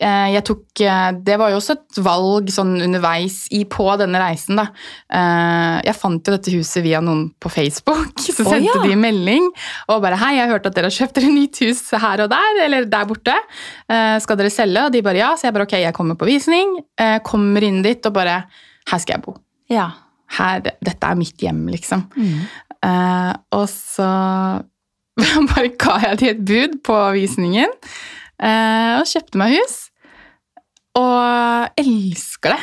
Eh, Jeg tok, eh, det var jo også et valg sånn underveis i, på denne reisen. Da. Eh, Jeg fant jo dette huset via noen på Facebook. (laughs) Så sendte ja. de melding og bare 'Hei, jeg har hørt at dere har kjøpt dere nytt hus her og der, eller der borte. Skal dere selge?' Og de bare 'ja'. Så jeg bare 'ok, jeg kommer på visning'. Kommer inn dit og bare 'her skal jeg bo'. Ja. Her, dette er mitt hjem, liksom. Mm. Og så (laughs) bare ga jeg de et bud på visningen, og kjøpte meg hus. Og elsker det.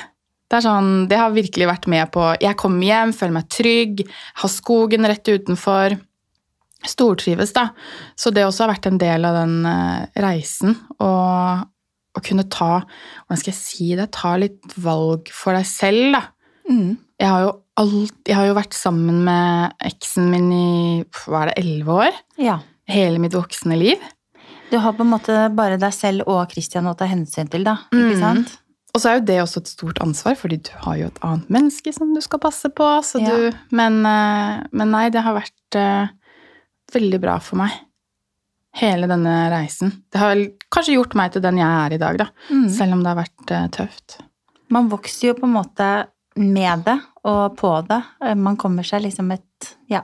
Det, sånn, det har virkelig vært med på Jeg kommer hjem, føler meg trygg, har skogen rett utenfor. Stortrives, da. Så det også har vært en del av den eh, reisen. Og å kunne ta Hvordan skal jeg si det? Ta litt valg for deg selv, da Mm. jeg har jo alt, jeg har jo vært sammen med eksen min i hva er det, elleve år. ja. Hele mitt voksne liv. Du har på en måte bare deg selv og Christian å ta hensyn til, da. Ikke Mm. sant? Og så er jo det også et stort ansvar, fordi du har jo et annet menneske som du skal passe på. Så Ja. du, men, eh, men nei, det har vært eh, veldig bra for meg. Hele denne reisen. Det har vel kanskje gjort meg til den jeg er i dag, da. Mm. Selv om det har vært eh, tøft. Man vokser jo på en måte med det og på det. Man kommer seg liksom et Ja.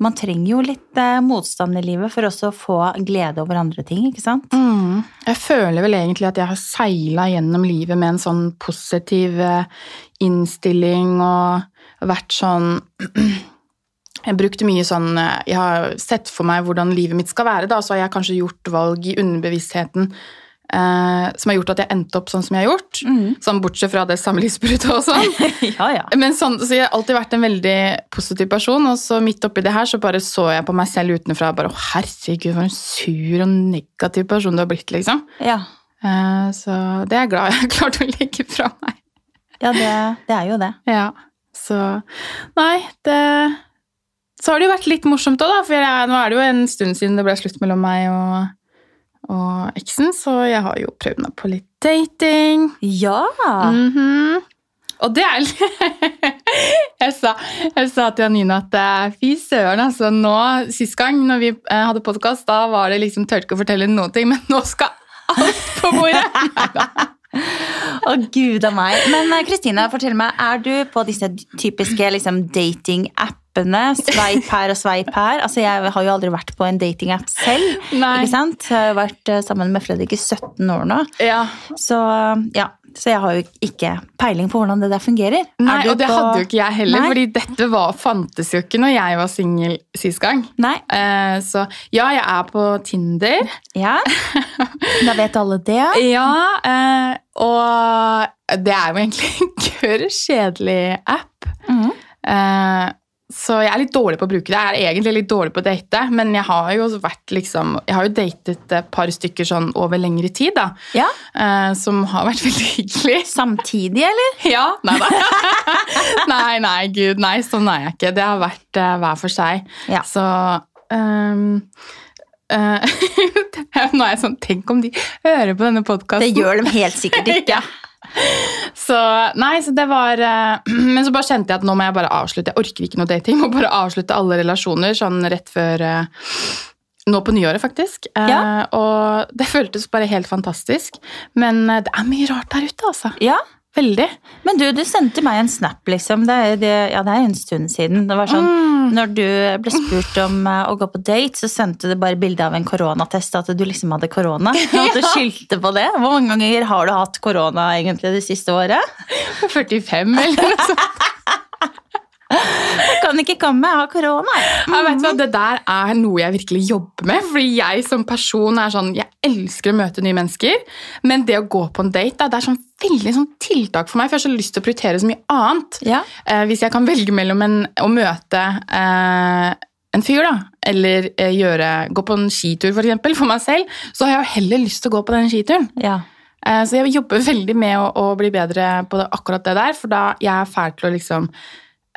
Man trenger jo litt eh, motstand i livet for også å få glede over andre ting, ikke sant? Mm. Jeg føler vel egentlig at jeg har seila gjennom livet med en sånn positiv eh, innstilling og vært sånn (clears throat) Jeg brukte mye sånn eh, Jeg har sett for meg hvordan livet mitt skal være, da, så har jeg kanskje gjort valg i underbevisstheten eh, som har gjort at jeg endte opp sånn som jeg har gjort. Mm. Sånn bortsett fra det samlivsbruddet og sånn. (laughs) ja, ja. Men sånn, så jeg har alltid vært en veldig positiv person, og så midt oppi det her så bare så jeg på meg selv utenfra bare Å, herregud, for en sur og negativ person du har blitt, liksom. Ja, Uh, Så det er jeg glad (laughs) jeg har klart å legge fra meg. ja det, det er jo det. (laughs) Ja, så Nei, det Så har det jo vært litt morsomt òg, da, for jeg, nå er det jo en stund siden det ble slutt mellom meg og, og eksen, så jeg har jo prøvd meg på litt dating. Ja! Mhm. Og det er (laughs) jeg, sa, jeg sa til Janine at eh, fy søren, altså nå Sist gang når vi eh, hadde podkast, da var det liksom tørte ikke å fortelle noen ting, men nå skal alt på bordet! (laughs) Å, gud a meg. Men Kristina, Kristine, fortell meg, er du på disse typiske liksom, dating-appene? Sveip her og sveip her. Altså, jeg har jo aldri vært på en dating-app selv. Nei. Ikke sant? Jeg har jo vært eh, sammen med Fredrik i 17 år nå. Ja, Så ja, Så jeg har jo ikke peiling på hvordan det der fungerer. Nei, og det på- hadde jo ikke jeg heller, Nei. fordi dette var, fantes jo ikke når jeg var singel sist gang. Nei. Uh, så ja, jeg er på Tinder. Ja. (laughs) Da vet alle det. Ja, uh, og det er jo egentlig en (laughs) gørr kjedelig app. Mhm. Eh, så jeg er litt dårlig på å bruke det. Jeg er egentlig litt dårlig på å date, men jeg har jo vært liksom Jeg har jo datet et par stykker sånn over lengre tid, da. Ja. eh, som har vært (laughs) veldig hyggelig. Samtidig, eller? (laughs) Ja, nei da. (laughs) nei, nei, gud, nei, sånn er jeg ikke. Det har vært uh, hver for seg. Ja. Så um, eh, Nå er jeg sånn Tenk om de hører på denne podkasten. Det gjør de helt sikkert ikke. (laughs) Så nei, så det var eh, (clears throat) Men så bare kjente jeg at nå må jeg bare avslutte. Jeg orker ikke noe dating. Må bare avslutte alle relasjoner sånn rett før eh, Nå på nyåret, faktisk. Eh, Ja. Og det føltes bare helt fantastisk. Men det er mye rart der ute, altså. Ja, Veldig. Men du, du sendte meg en snap, liksom. Det er, det, ja, det er en stund siden. Det var sånn, Mm. Når du ble spurt om eh, å gå på date, så sendte du bare bilde av en koronatest, at du liksom hadde korona. Og (laughs) at du skyldte på det. Hvor mange ganger har du hatt korona egentlig det siste året? (laughs) 45 eller noe sånt. (laughs) Jeg kan ikke komme, jeg har korona. Mm. Ja, vet du hva, Det der er noe jeg virkelig jobber med. Fordi jeg som person er sånn, jeg elsker å møte nye mennesker. Men det å gå på en date da, det er sånn veldig sånn tiltak for meg. For jeg har så lyst til å prioritere så mye annet. Ja. Eh, hvis jeg kan velge mellom en, å møte eh, en fyr, da, eller eh, gjøre, gå på en skitur for, eksempel, for meg selv, så har jeg jo heller lyst til å gå på den skituren. ja. Eh, Så jeg jobber veldig med å, å bli bedre på det, akkurat det der, for da jeg er fæl til å liksom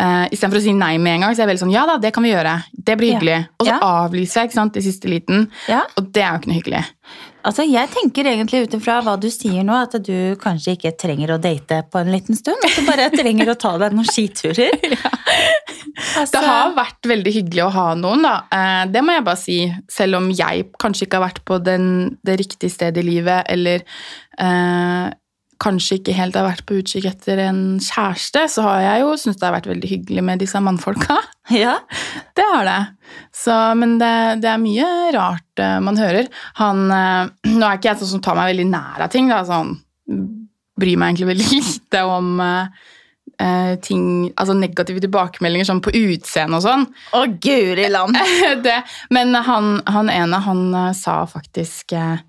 uh, Istedenfor å si nei med en gang, så er jeg veldig sånn ja da, det kan vi gjøre. Det blir Ja. hyggelig. Og så Ja. avlyser jeg ikke sant, i siste liten, ja. og det er jo ikke noe hyggelig. Altså, jeg tenker egentlig ut ifra hva du sier nå, at du kanskje ikke trenger å date på en liten stund. At du bare trenger å ta deg noen skiturer. (laughs) Altså, Det har vært veldig hyggelig å ha noen, da. Eh, Det må jeg bare si. Selv om jeg kanskje ikke har vært på den, det riktige stedet i livet, eller eh, kanskje ikke helt har vært på utkikk etter en kjæreste, så har jeg jo syntes det har vært veldig hyggelig med disse mannfolka. (laughs) ja. Det har det. Så, men det, det er mye rart eh, man hører. Han, eh, (clears throat) nå er ikke jeg sånn som tar meg veldig nær av ting. Da, sånn, bryr meg egentlig veldig (laughs) lite om Uh, ting, altså negative tilbakemeldinger sånn på utseende og sånn. Å, guri land. (laughs) det, men han, han ene, han sa faktisk eh,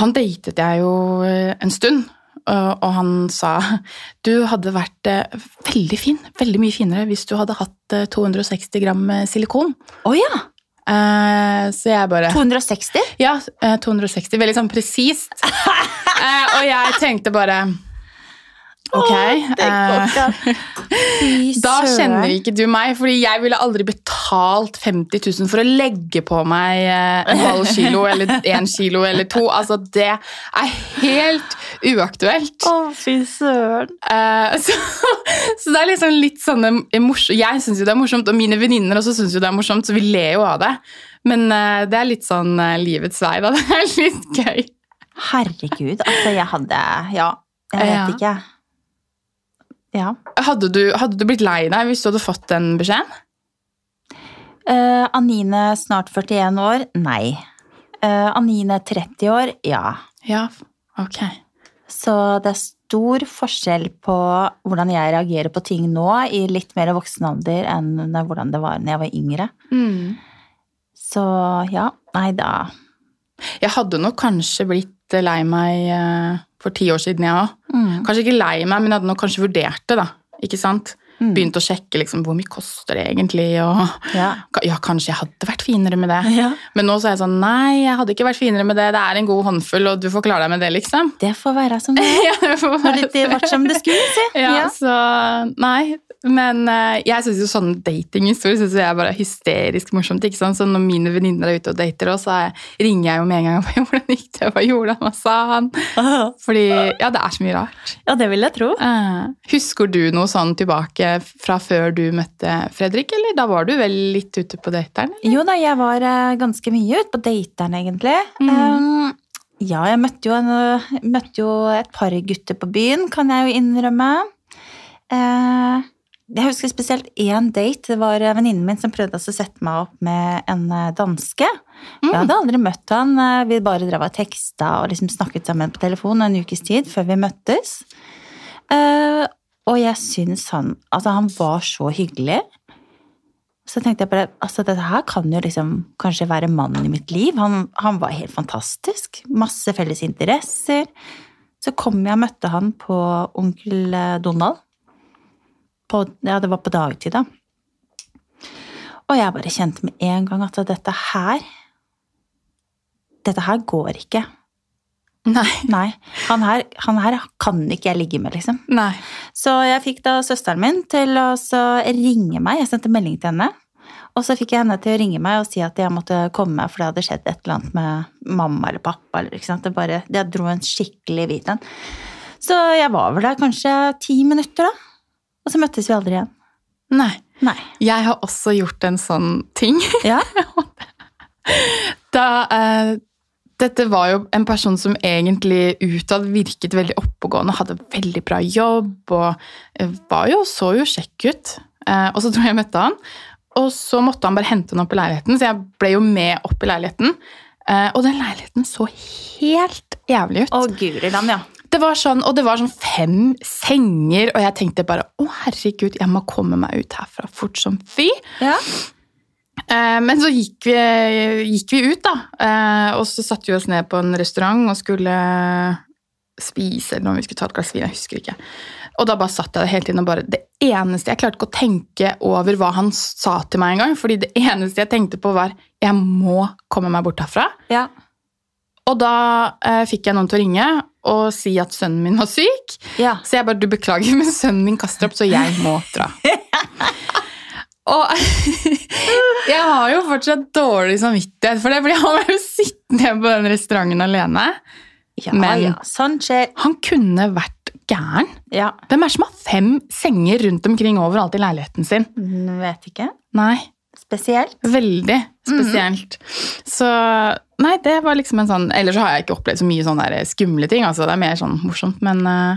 Han datet jeg jo eh, en stund, og, og han sa du hadde vært eh, veldig fin, veldig mye finere hvis du hadde hatt eh, 260 gram eh, silikon. Oh, ja! Eh, så jeg bare 260? Ja, eh, 260. Veldig sånn presist. (laughs) Eh, og jeg tenkte bare Ok. det går ikke. (laughs) Fy da kjenner ikke du meg, fordi jeg ville aldri betalt 50 000 for å legge på meg eh, en halv kilo eller en kilo eller to. Altså, det er helt uaktuelt. Å, fy søren. Eh, så, så det er liksom litt sånn. Jeg syns jo det er morsomt, og mine venninner også syns jo det er morsomt, så vi ler jo av det. Men det er litt sånn livets vei, da. (laughs) Det er litt gøy. Herregud, altså jeg hadde Ja, jeg vet Ja. ikke. Ja. Hadde du, hadde du blitt lei deg hvis du hadde fått den beskjeden? Uh, Anine snart 41 år? Nei. Uh, Anine 30 år? Ja. Ja, ok. Så det er stor forskjell på hvordan jeg reagerer på ting nå i litt mer voksen alder enn hvordan det var da jeg var yngre. Mm. Så ja, nei da. Jeg hadde nok kanskje blitt lei meg eh, for ti år siden, jeg òg. Mm. Kanskje ikke lei meg, men jeg hadde nok kanskje vurdert det. da. Ikke sant? Mm. Begynt å sjekke liksom, hvor mye koster det egentlig. Og, Ja. ja, kanskje jeg hadde vært finere med det. ja. Men nå så er jeg sånn Nei, jeg hadde ikke vært finere med det. Det er en god håndfull, og du får klare deg med det, liksom. Det får være som det er. (laughs) Ja, det får være litt vært som det skulle, si. Ja, Ja. så Nei. Men uh, jeg syns jo sånn datinghistorier synes jeg er bare hysterisk morsomt. ikke sant? Så når mine venninner er ute og dater, også, så er- ringer jeg jo med en gang. og (laughs) Hvordan gikk det? Hva gjorde han? Hva sa han? Fordi ja, det er så mye rart. Ja, det vil jeg tro. Uh, husker du noe sånn tilbake fra før du møtte Fredrik, eller da var du vel litt ute på dateren? eller? Jo da, jeg var eh, ganske mye ute på dateren, egentlig. Mm. Um, ja, jeg møtte jo, en, eh, møtte jo et par gutter på byen, kan jeg jo innrømme. Eh, jeg husker spesielt én date. Det var venninnen min som prøvde å sette meg opp med en danske. danske. Jeg hadde aldri møtt han. Vi bare drev og teksta og liksom snakket sammen på telefon en ukes tid før vi møttes. Eh, og jeg syns han Altså, han var så hyggelig. Så tenkte jeg bare altså dette her kan jo liksom kanskje være mannen i mitt liv. Han, han var helt fantastisk. Masse felles interesser. Så kom jeg og møtte han på Onkel eh, Donald. På, ja, det var på dagtid, da. Og jeg bare kjente med en gang at dette her Dette her går ikke. Nei. Nei. Han her, han her kan ikke jeg ligge med, liksom. Nei. Så jeg fikk da søsteren min til å ringe meg. Jeg sendte melding til henne. Og så fikk jeg henne til å ringe meg og si at jeg måtte komme, for det hadde skjedd et eller annet med mamma eller pappa. Eller? Det bare, jeg dro en skikkelig hvit en. Så jeg var vel der kanskje ti minutter, da. Og så møttes vi aldri igjen. Nei. Nei. Jeg har også gjort en sånn ting. Ja? (laughs) Da, eh, dette var jo en person som egentlig utad virket veldig oppegående, hadde veldig bra jobb og eh, var jo, så jo kjekk ut. Eh, og så tror jeg jeg møtte han, og så måtte han bare hente henne opp i leiligheten, så jeg ble jo med opp i leiligheten. Eh, og den leiligheten så helt jævlig ut. Å, guri land, ja. Det var sånn, og det var sånn fem senger, og jeg tenkte bare å herregud, jeg må komme meg ut herfra fort som fy. ja. Eh, men så gikk vi, gikk vi ut, da. Eh, og så satte vi oss ned på en restaurant og skulle spise, eller om vi skulle ta et glass vin. Jeg husker ikke. Og da bare satt jeg hele tiden og bare Det eneste Jeg klarte ikke å tenke over hva han sa til meg engang. fordi det eneste jeg tenkte på, var jeg må komme meg bort herfra. Ja. Og da eh, fikk jeg noen til å ringe og si at sønnen min var syk. ja. Så jeg bare du beklager, men sønnen min kaster opp, så jeg må dra. (laughs) Og (laughs) har jo fortsatt dårlig samvittighet for det, fordi han var jo sittende på den restauranten alene. Ja, Men- ja. Sånn skjer. Han kunne vært gæren. Ja. Hvem er det som har fem senger rundt omkring overalt i leiligheten sin? Vet ikke. Nei, Spesielt. veldig spesielt. Så nei, det var liksom en sånn Ellers så har jeg ikke opplevd så mye sånne skumle ting. altså Det er mer sånn morsomt, men uh,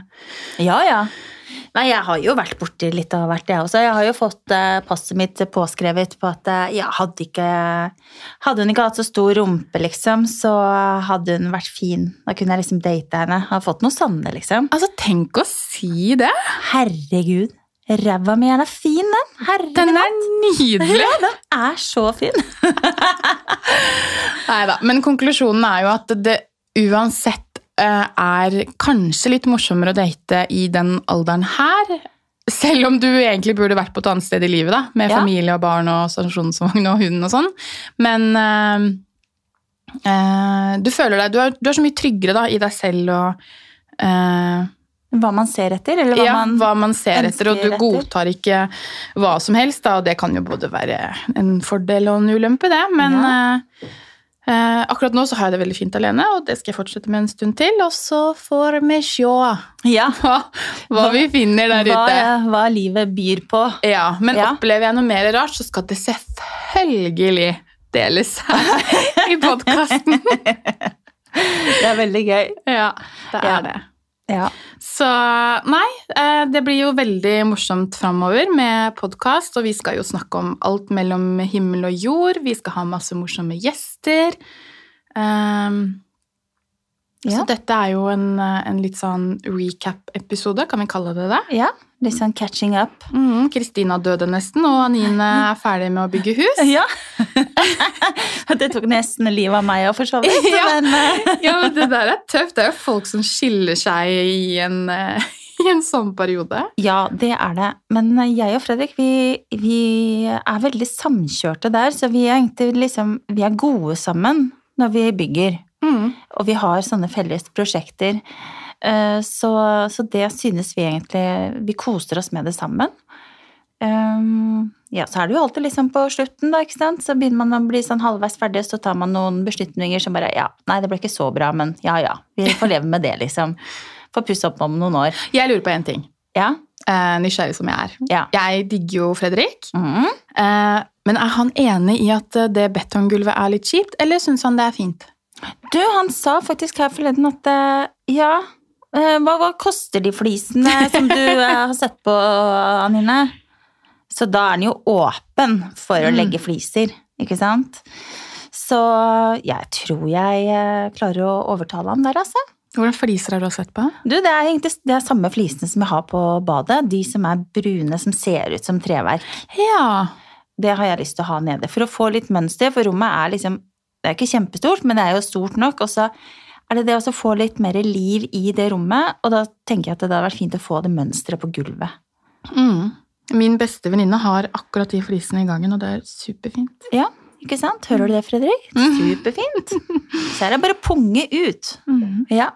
Ja, ja. Nei, jeg har jo vært borti litt av hvert, jeg også. Jeg har jo fått eh, passet mitt påskrevet på at eh, ja, hadde, ikke, hadde hun ikke hatt så stor rumpe, liksom, så hadde hun vært fin. Da kunne jeg liksom date henne. Har fått noe sånne, liksom. altså, tenk å si det! Herregud. Ræva mi er da fin, den. Herregud. Den er nydelig! Ja, den er så fin. (laughs) Nei da. Men konklusjonen er jo at det uansett er kanskje litt morsommere å date i den alderen her. Selv om du egentlig burde vært på et annet sted i livet, da, med Ja. familie og barn og stasjonsvogn og hund og sånn. Men eh, eh, du føler deg du er, du er så mye tryggere da, i deg selv og eh, Hva man ser etter, eller hva ja, man hva man ser etter, og du etter. godtar ikke hva som helst. Da, og det kan jo både være en fordel og en ulempe, det. Men Ja. Eh, akkurat nå så har jeg det veldig fint alene, og det skal jeg fortsette med en stund til. Og så får vi se Ja. (laughs) hva, hva vi finner der Hva, ute. hva livet byr på. Ja, Men Ja. opplever jeg noe mer rart, så skal det selvfølgelig deles her (laughs) i podkasten. (laughs) Det er veldig gøy. ja, det er Ja. det. Ja. Så nei, eh, det blir jo veldig morsomt framover med podkast, og vi skal jo snakke om alt mellom himmel og jord. Vi skal ha masse morsomme gjester. Um, Ja. Så dette er jo en, eh, en litt sånn recap-episode, kan vi kalle det det? ja. Litt sånn catching up. Kristina Kristina døde nesten, og Anine er ferdig med å bygge hus. (laughs) Ja. (laughs) det tok nesten livet av meg òg, for så vidt. (laughs) Ja. Men eh, Ja, men det der er tøft. Det er jo folk som skiller seg i en, eh, i en sånn periode. ja, det er det. Men jeg og Fredrik, vi, vi er veldig samkjørte der, så vi er liksom Vi er gode sammen når vi bygger. Mm. Og vi har sånne felles prosjekter. Eh, Så, så det synes vi egentlig Vi koser oss med det sammen. Um, ja, så er det jo alltid liksom på slutten, da, ikke sant. Så begynner man å bli sånn halvveis ferdig, så tar man noen beslutninger som bare Ja, nei, det ble ikke så bra, men ja ja. Vi får leve med det, liksom. Får pusse opp om noen år. Jeg lurer på én ting. Ja. Uh, nysgjerrig som jeg er. Ja. Jeg digger jo Fredrik. Mhm. uh, men er han enig i at eh, det betonggulvet er litt kjipt, eller syns han det er fint? Du, han sa faktisk her forleden at uh, ja eh, hva, hva koster de flisene som du eh, har sett på, Anine? Så da er den jo åpen for å Mm. legge fliser, ikke sant? Så jeg tror jeg eh, klarer å overtale han der, altså. Hvordan fliser har du sett på? Du, det er det er samme flisene som jeg har på badet. De som er brune, som ser ut som treverk. Ja. Det har jeg lyst til å ha nede. For å få litt mønster, for rommet er liksom Det er ikke kjempestort, men det er jo stort nok. Og så er det det å få litt mer liv i det rommet, og da tenker jeg at det hadde vært fint å få det mønsteret på gulvet. Mm. Min beste venninne har akkurat de flisene i gangen, og det er superfint. Ja, ikke sant? Hører du det, Fredrik? Superfint. Så er det bare punge ut. Mm. Ja.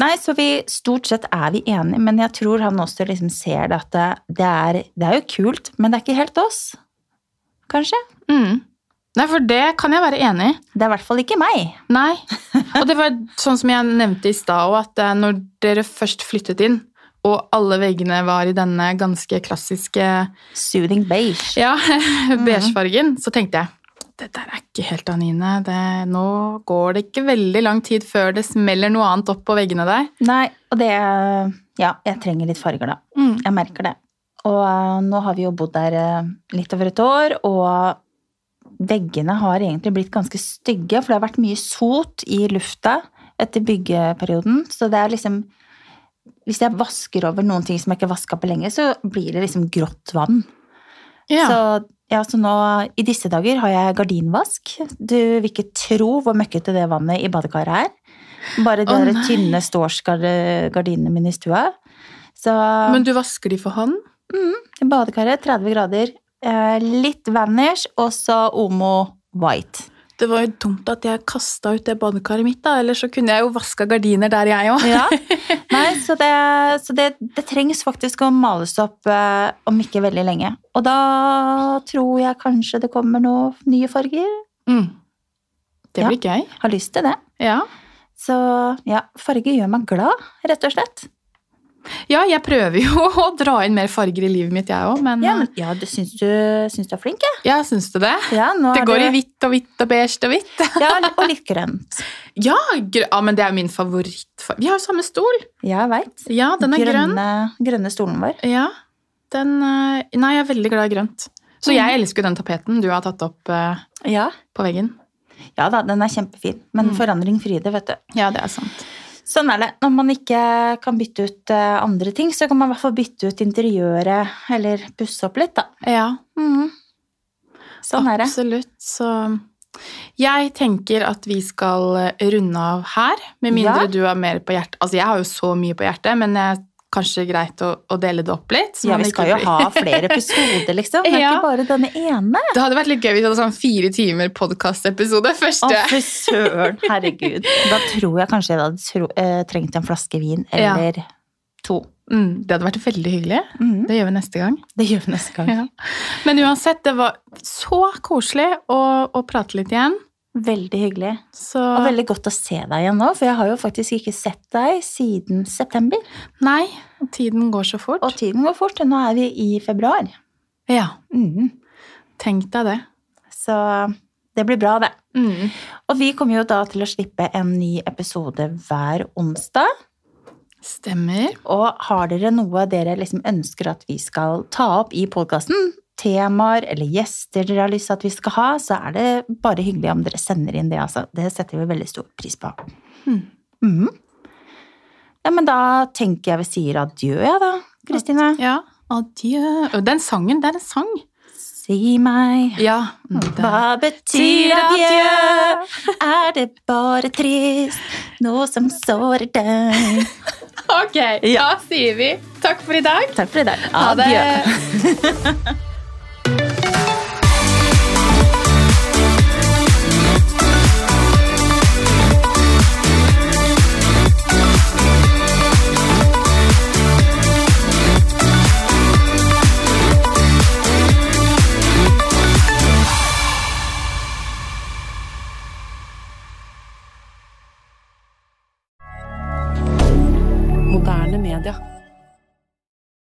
Nei, så vi stort sett er vi enige, men jeg tror han også liksom ser det at det, det, er, det er jo kult, men det er ikke helt oss. Kanskje? Mm. Nei, for det kan jeg være enig i. Det er i hvert fall ikke meg. Nei. Og det var sånn som jeg nevnte i stad òg, at eh, når dere først flyttet inn, og alle veggene var i denne ganske klassiske Soothing beige. ja, (laughs) beigefargen, så tenkte jeg det der er ikke helt Anine. Det, nå går det ikke veldig lang tid før det smeller noe annet opp på veggene der. Nei, og det Ja, jeg trenger litt farger, da. Mm. Jeg merker det. Og eh, nå har vi jo bodd der eh, litt over et år, og veggene har egentlig blitt ganske stygge, for det har vært mye sot i lufta etter byggeperioden. Så det er liksom Hvis jeg vasker over noen ting som jeg ikke vaska på lenge, så blir det liksom grått vann. Ja. Så, ja, så nå i disse dager har jeg gardinvask. Du vil ikke tro hvor møkkete det vannet i badekaret er. Bare de oh, tynne stårsgardinene mine i stua. Så Men du vasker de for hånd? i badekaret 30 grader, litt Vanish og så Omo White. Det var jo dumt at jeg kasta ut det badekaret mitt, da. Ellers så kunne jeg jo vaska gardiner der, jeg òg. Ja. (laughs) Nei, så, det, så det, det trengs faktisk å males opp eh, om ikke veldig lenge. Og da tror jeg kanskje det kommer noen nye farger. Mm. Det Ja. blir gøy. Har lyst til det. Ja. Så ja, farge gjør meg glad, rett og slett. Ja, jeg prøver jo (laughs) å dra inn mer farger i livet mitt, jeg òg, men, Ja, men, ja du syns du, syns du er flink, jeg. ja, syns du det? Ja, Det går du- i hvitt og hvitt og beige og hvitt. (laughs) Ja, og litt grønt. (laughs) Ja, gr ja, men det er min favorittfarge. Vi har jo samme stol. Ja, jeg veit. Ja, den er grønn. grønne, grønne stolen vår. Ja, den eh, Nei, jeg er veldig glad i grønt. Så Mm. jeg elsker jo den tapeten du har tatt opp uh, Ja. på veggen. ja da, den er kjempefin. Men Mm. forandring fryder, vet du. Ja, det er sant. Sånn er det. Når man ikke kan bytte ut eh, andre ting, så kan man i hvert fall bytte ut interiøret, eller pusse opp litt, da. Ja, Mm. Sånn er det. absolutt. Så jeg tenker at vi skal eh, runde av her, med mindre Ja. du har mer på hjertet. Altså, jeg har jo så mye på hjertet, men er kanskje greit å, å dele det opp litt. så Ja, vi skal jo ha (laughs) flere episoder, liksom. Er Ja. ikke bare denne ene. Det hadde vært litt gøy hvis vi hadde sånn fire timer podkastepisode Å, første. fy søren. Herregud. Da tror jeg kanskje jeg hadde eh, trengt en flaske vin, Ja. eller to. Mm, det hadde vært veldig hyggelig. Mm. Det gjør vi neste gang. Det gjør vi neste gang. Ja. Men uansett, det var så koselig å, å prate litt igjen. Veldig hyggelig. Så Og veldig godt å se deg igjen nå, for jeg har jo faktisk ikke sett deg siden september. Nei, tiden går så fort. Og tiden går fort, og nå er vi i februar. Ja, Mm. tenk deg det. Så det blir bra, det. Mm. Og vi kommer jo da til å slippe en ny episode hver onsdag. Stemmer. Og har dere noe dere liksom ønsker at vi skal ta opp i podkasten, temaer eller gjester dere har lyst til at vi skal ha, så er det bare hyggelig om dere sender inn det, altså. Det setter vi veldig stor pris på. Mm. Mm. Ja, men da tenker jeg vi sier adjø, ja da, Kristine. Ja, adjø. Den sangen, det er en sang. Si meg, Ja. hva betyr adjø? Er det bare trist, noe som sårer deg? Ok, da sier vi takk for i dag. Takk for i dag. Ha det. (laughs)